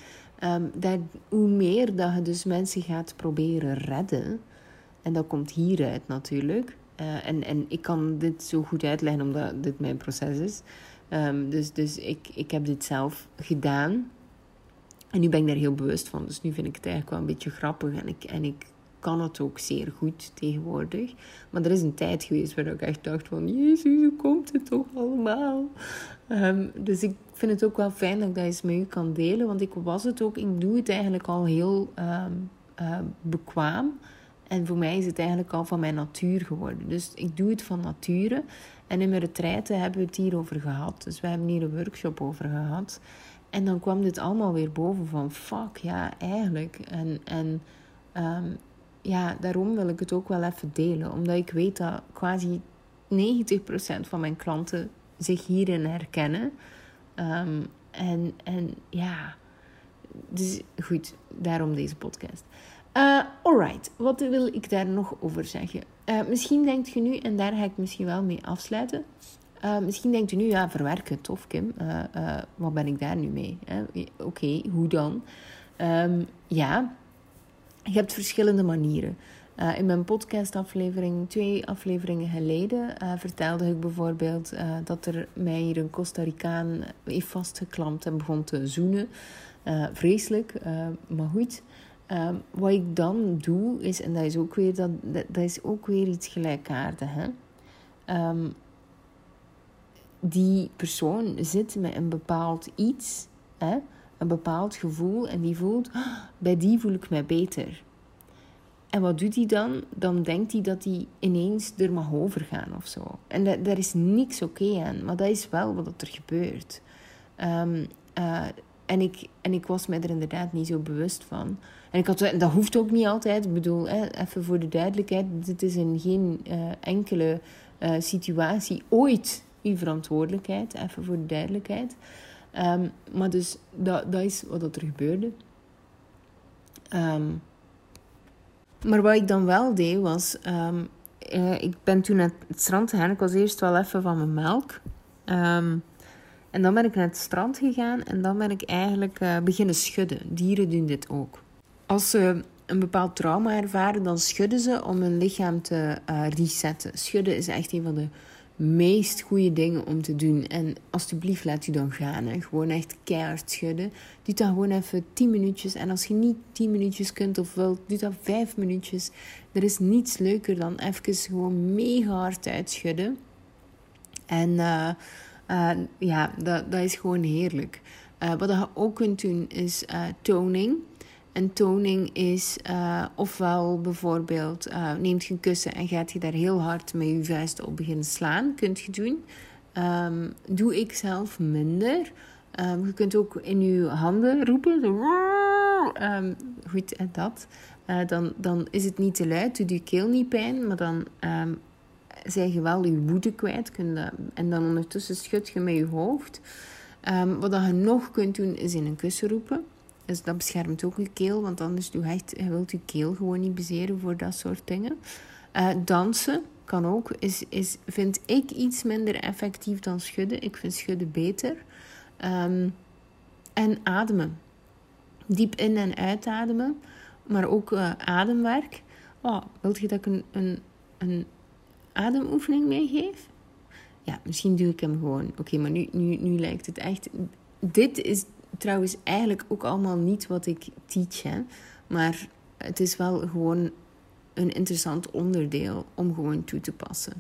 Um, dat, hoe meer dat je dus mensen gaat proberen redden, en dat komt hieruit natuurlijk. Uh, en, en ik kan dit zo goed uitleggen omdat dit mijn proces is. Um, dus dus ik, ik heb dit zelf gedaan. En nu ben ik daar heel bewust van. Dus nu vind ik het eigenlijk wel een beetje grappig. En ik, en ik kan het ook zeer goed tegenwoordig. Maar er is een tijd geweest waar ik echt dacht van... Jezus, hoe komt het toch allemaal? Um, dus ik vind het ook wel fijn dat ik dat eens met u kan delen. Want ik was het ook... Ik doe het eigenlijk al heel um, uh, bekwaam. En voor mij is het eigenlijk al van mijn natuur geworden. Dus ik doe het van nature. En in mijn retraite hebben we het hierover gehad. Dus we hebben hier een workshop over gehad. En dan kwam dit allemaal weer boven van... Fuck, ja, eigenlijk. En... en um, ja, daarom wil ik het ook wel even delen. Omdat ik weet dat quasi 90% van mijn klanten zich hierin herkennen. Ehm, en, en ja, dus goed, daarom deze podcast. Uh, alright, wat wil ik daar nog over zeggen? Uh, misschien denkt je nu, en daar ga ik misschien wel mee afsluiten. Uh, misschien denkt u nu, ja, verwerken, tof Kim. wat ben ik daar nu mee? Oké, hoe dan? Um, ja, je hebt verschillende manieren. In mijn podcastaflevering, twee afleveringen geleden, vertelde ik bijvoorbeeld dat er mij hier een Costa Ricaan heeft vastgeklampt en begon te zoenen. vreselijk, maar goed. Ehm, wat ik dan doe, is, en dat is ook weer, dat, dat, is ook weer iets gelijkaardigs. Hè? Um, die persoon zit met een bepaald iets, hè? een bepaald gevoel, en die voelt, ah, bij die voel ik mij beter. En wat doet hij dan? Dan denkt hij dat hij ineens er mag overgaan of zo. En daar is niks oké aan, maar dat is wel wat er gebeurt. Um, en ik, en ik was me er inderdaad niet zo bewust van. En ik had, dat hoeft ook niet altijd. Ik bedoel, hè, even voor de duidelijkheid: dit is in geen uh, enkele uh, situatie ooit uw verantwoordelijkheid. Even voor de duidelijkheid. Um, maar dus dat, dat is wat er gebeurde. Um, maar wat ik dan wel deed was. Um, uh, ik ben toen naar het strand gegaan. Ik was eerst wel even van mijn melk. Um, en dan ben ik naar het strand gegaan en dan ben ik eigenlijk uh, beginnen schudden. Dieren doen dit ook. Als ze een bepaald trauma ervaren, dan schudden ze om hun lichaam te uh, resetten. Schudden is echt een van de meest goede dingen om te doen. En alsjeblieft, laat u dan gaan. Hè. Gewoon echt keihard schudden. Doe dat gewoon even 10 minuutjes. En als je niet 10 minuutjes kunt of wilt, doe dat 5 minuutjes. Er is niets leuker dan even gewoon mega hard uitschudden. En uh, uh, ja, dat, dat is gewoon heerlijk. Uh, wat je ook kunt doen is toning. En toning is ofwel bijvoorbeeld neemt je een kussen en gaat je daar heel hard met je vuist op beginnen slaan. Kunt je doen. Um, doe ik zelf minder. Um, je kunt ook in je handen roepen. Um, goed, dat. dan, dan is het niet te luid, doet je keel niet pijn, maar dan zij je wel je woede kwijt. en dan ondertussen schud je met je hoofd. Um, wat je nog kunt doen, is in een kussen roepen. Dat beschermt ook je keel, want anders doe je wilt je keel gewoon niet bezeren voor dat soort dingen. Uh, dansen kan ook, is, is, vind ik iets minder effectief dan schudden. Ik vind schudden beter. Um, en ademen. Diep in- en uitademen, maar ook uh, ademwerk. Oh, wilt je dat ik een, een, een ademoefening meegeef? Ja, misschien doe ik hem gewoon. Oké, maar nu, nu, nu lijkt het echt. Dit is trouwens eigenlijk ook allemaal niet wat ik teach. Maar het is wel gewoon een interessant onderdeel om gewoon toe te passen.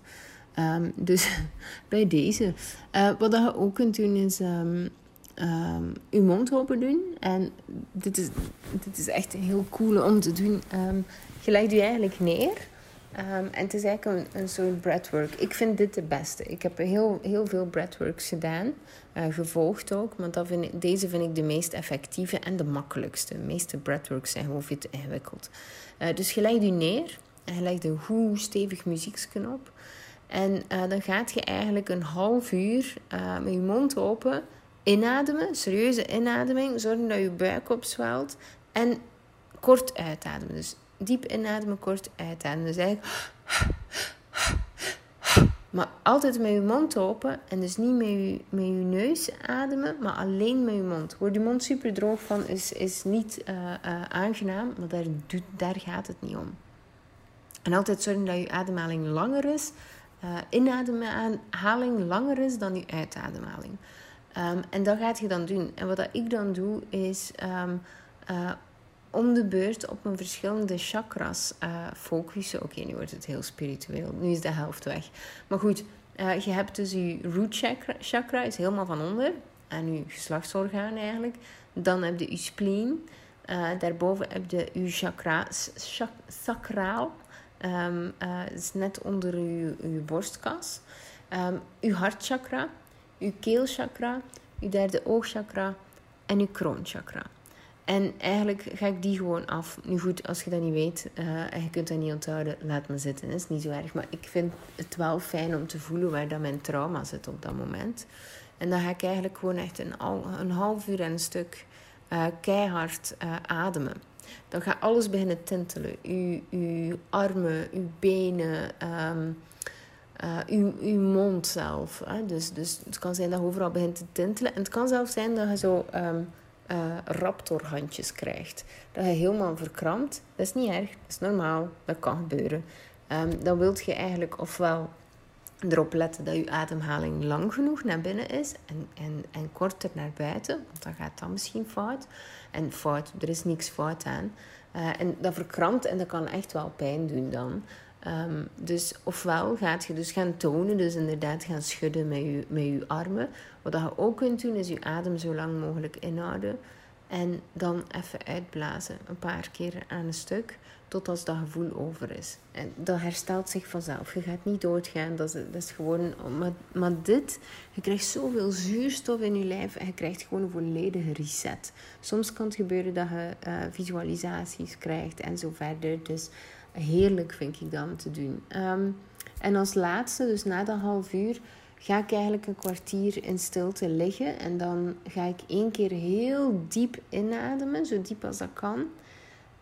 Um, dus bij deze. Uh, wat je ook kunt doen is um, um, je mond open doen. En dit is, dit is echt heel cool om te doen. je legt je eigenlijk neer. En het is eigenlijk een, een soort breathwork. Ik vind dit de beste. Ik heb heel, heel veel breathworks gedaan. Uh, gevolgd ook. Want dat vind ik, deze vind ik de meest effectieve en de makkelijkste. De meeste breathworks zijn gewoon veel te ingewikkeld. Uh, dus je legt je neer. En je legt een goed stevig muzieksknop. En uh, dan gaat je eigenlijk een half uur met je mond open inademen. Serieuze inademing. Zorgen dat je buik opzwelt. En kort uitademen. Dus diep inademen, kort uitademen. Dus eigenlijk... Maar altijd met je mond open en dus niet met je, met neus ademen, maar alleen met je mond. Wordt je mond super droog van is, is niet uh, uh, aangenaam, maar daar, daar gaat het niet om. En altijd zorgen dat je ademhaling langer is, uh, inademhaling langer is dan je uitademhaling. Um, en dat gaat je dan doen. En wat dat ik dan doe is um, om de beurt op een verschillende chakras uh, focussen. Oké, nu wordt het heel spiritueel. Nu is de helft weg. Maar goed, uh, je hebt dus je root chakra, is helemaal van onder. En je geslachtsorgaan eigenlijk. Dan heb je je spleen. Uh, daarboven heb je je chakra, chak, sacraal. Um, is net onder je, je borstkas. Um, je hartchakra, je keelchakra, je derde oogchakra en je kroonchakra. En eigenlijk ga ik die gewoon af. Nu goed, als je dat niet weet uh, en je kunt dat niet onthouden, laat me zitten. Dat is niet zo erg. Maar ik vind het wel fijn om te voelen waar dat mijn trauma zit op dat moment. En dan ga ik eigenlijk gewoon echt een, een half uur en een stuk uh, keihard uh, ademen. Dan gaat alles beginnen tintelen. Uw, uw armen, uw benen, uh, uw, uw mond zelf. Hè? Dus, dus het kan zijn dat je overal begint te tintelen. En het kan zelfs zijn dat je zo um, uh, raptorhandjes krijgt. Dat je helemaal verkrampt. Dat is niet erg, dat is normaal, dat kan gebeuren. Um, dan wilt je eigenlijk ofwel erop letten dat je ademhaling lang genoeg naar binnen is en, en, en korter naar buiten, want dan gaat dat misschien fout. En fout, er is niks fout aan. Uh, en dat verkrampt en dat kan echt wel pijn doen dan. Um, dus ofwel gaat je dus gaan tonen, dus inderdaad gaan schudden met je, met je armen. Wat je ook kunt doen, is je adem zo lang mogelijk inhouden. En dan even uitblazen, een paar keer aan een stuk, tot als dat gevoel over is. En dat herstelt zich vanzelf. Je gaat niet doodgaan, dat is, dat is gewoon... Maar, maar dit, je krijgt zoveel zuurstof in je lijf en je krijgt gewoon een volledige reset. Soms kan het gebeuren dat je uh, visualisaties krijgt en zo verder. Dus heerlijk vind ik dat te doen. Um, en als laatste, dus na dat half uur, ga ik eigenlijk een kwartier in stilte liggen. En dan ga ik één keer heel diep inademen, zo diep als dat kan.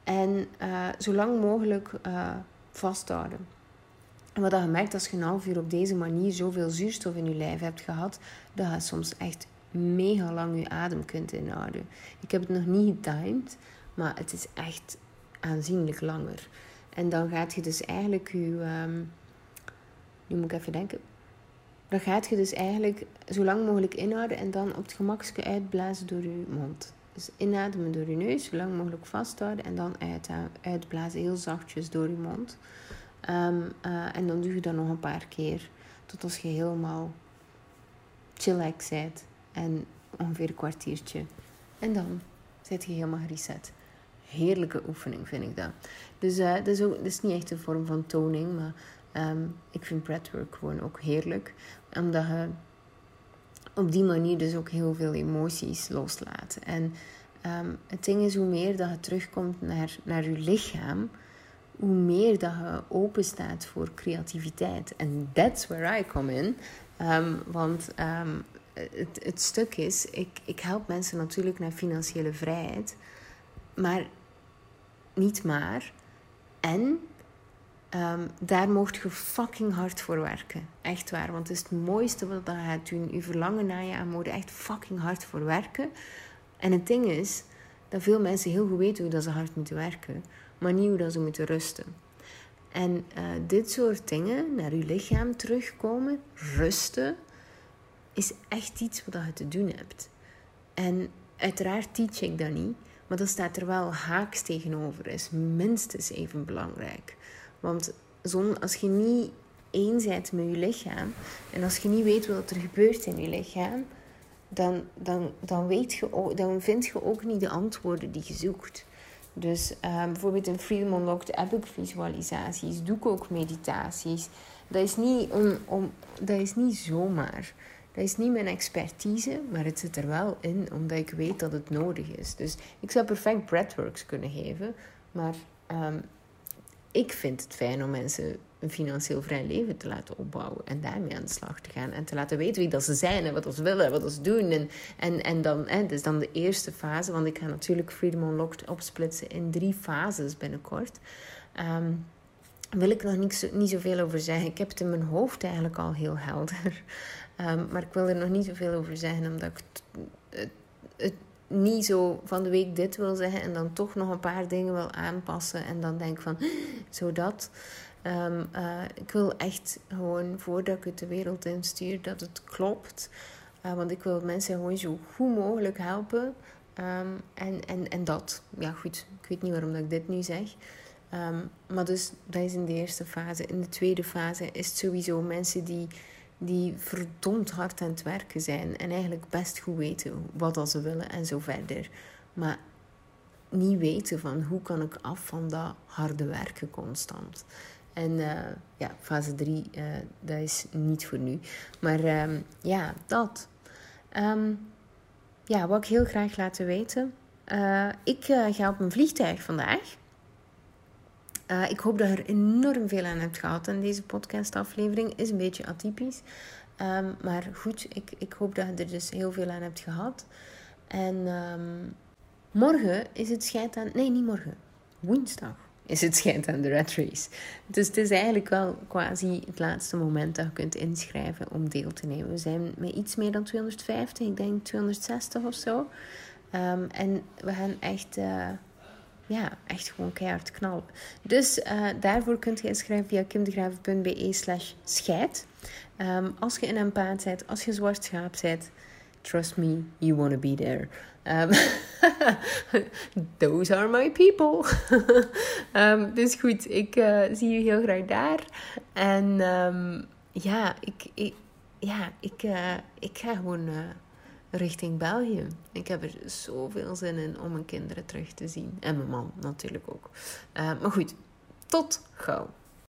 En uh, zo lang mogelijk uh, vasthouden. En wat je merkt als je een half uur op deze manier zoveel zuurstof in je lijf hebt gehad, dat je soms echt mega lang je adem kunt inhouden. Ik heb het nog niet getimed, maar het is echt aanzienlijk langer. En dan gaat je dus eigenlijk je. Um, nu moet ik even denken. Dan gaat je dus eigenlijk zo lang mogelijk inhouden en dan op het gemakske uitblazen door je mond. Dus inademen door je neus, zo lang mogelijk vasthouden en dan uit, uitblazen heel zachtjes door je mond. Um, uh, en dan doe je dat nog een paar keer tot als je helemaal chillax bent en ongeveer een kwartiertje. En dan zit je helemaal gereset. Heerlijke oefening vind ik dat. Dus uh, dat, is ook, dat is niet echt een vorm van toning, maar um, ik vind breathwork gewoon ook heerlijk. Omdat je op die manier dus ook heel veel emoties loslaat. En um, het ding is, hoe meer dat je terugkomt naar, naar je lichaam, hoe meer dat je open staat voor creativiteit. En that's where I come in. Um, want het, het stuk is, ik, ik help mensen natuurlijk naar financiële vrijheid. Maar niet maar. En Um, daar mocht je fucking hard voor werken. Echt waar. Want het is het mooiste wat je gaat doen. Je verlangen naar je en moet echt fucking hard voor werken. En het ding is dat veel mensen heel goed weten hoe dat ze hard moeten werken. Maar niet hoe dat ze moeten rusten. En uh, dit soort dingen, naar je lichaam terugkomen, rusten, is echt iets wat je te doen hebt. En uiteraard teach ik dat niet. Maar dat staat er wel haaks tegenover. Is minstens even belangrijk. Want als je niet één bent met je lichaam en als je niet weet wat er gebeurt in je lichaam, dan, dan, dan, weet je dan vind je ook niet de antwoorden die je zoekt. Dus um, bijvoorbeeld in Freedom Unlocked heb ik visualisaties, doe ik ook meditaties. Dat is niet, om, om, dat is niet zomaar. Dat is niet mijn expertise, maar het zit er wel in omdat ik weet dat het nodig is. Dus ik zou perfect breathworks kunnen geven, maar um, ik vind het fijn om mensen een financieel vrij leven te laten opbouwen en daarmee aan de slag te gaan en te laten weten wie dat ze zijn en wat ze willen, wat ze doen. En, en, en dan, hè, dus dan de eerste fase, want ik ga natuurlijk Freedom Unlocked opsplitsen in drie fases binnenkort. Um, wil ik nog niet, zo, niet zoveel over zeggen. Ik heb het in mijn hoofd eigenlijk al heel helder. Um, maar ik wil er nog niet zoveel over zeggen, omdat ik het, het niet zo van de week dit wil zeggen en dan toch nog een paar dingen wil aanpassen en dan denk van zo dat. Um, uh, ik wil echt gewoon voordat ik het de wereld instuur dat het klopt. Uh, want ik wil mensen gewoon zo goed mogelijk helpen. Um, en, en, en dat. Ja, goed. Ik weet niet waarom ik dit nu zeg. Maar dus dat is in de eerste fase. In de tweede fase is het sowieso mensen die die verdomd hard aan het werken zijn en eigenlijk best goed weten wat ze willen en zo verder. Maar niet weten van hoe kan ik af van dat harde werken constant. En uh, ja, fase 3, uh, eh, dat is niet voor nu. Maar um, ja, dat. Um, ja, wat ik heel graag laten weten. ik ga op een vliegtuig vandaag. Ik hoop dat je er enorm veel aan hebt gehad aan deze podcastaflevering. Is een beetje atypisch. Ehm, maar goed, ik, ik hoop dat je er dus heel veel aan hebt gehad. En ehm, morgen is het schijnt aan... Nee, niet morgen. Woensdag is het schijnt aan de Red Race. Dus het is eigenlijk wel quasi het laatste moment dat je kunt inschrijven om deel te nemen. We zijn met iets meer dan 250, ik denk 260 of zo. Ehm, en we gaan echt, uh, ja, echt gewoon keihard knallen. Dus uh, daarvoor kunt je inschrijven via kimdegraven.be slash scheid. Um, als je een empaat bent, als je zwart schaap bent, trust me, you want to be there. Um, those are my people. um, dus goed, ik uh, zie je heel graag daar. En ja, ik, ik, ja, ik, uh, ik ga gewoon richting België. Ik heb er zoveel zin in om mijn kinderen terug te zien. En mijn man natuurlijk ook. maar goed, tot gauw.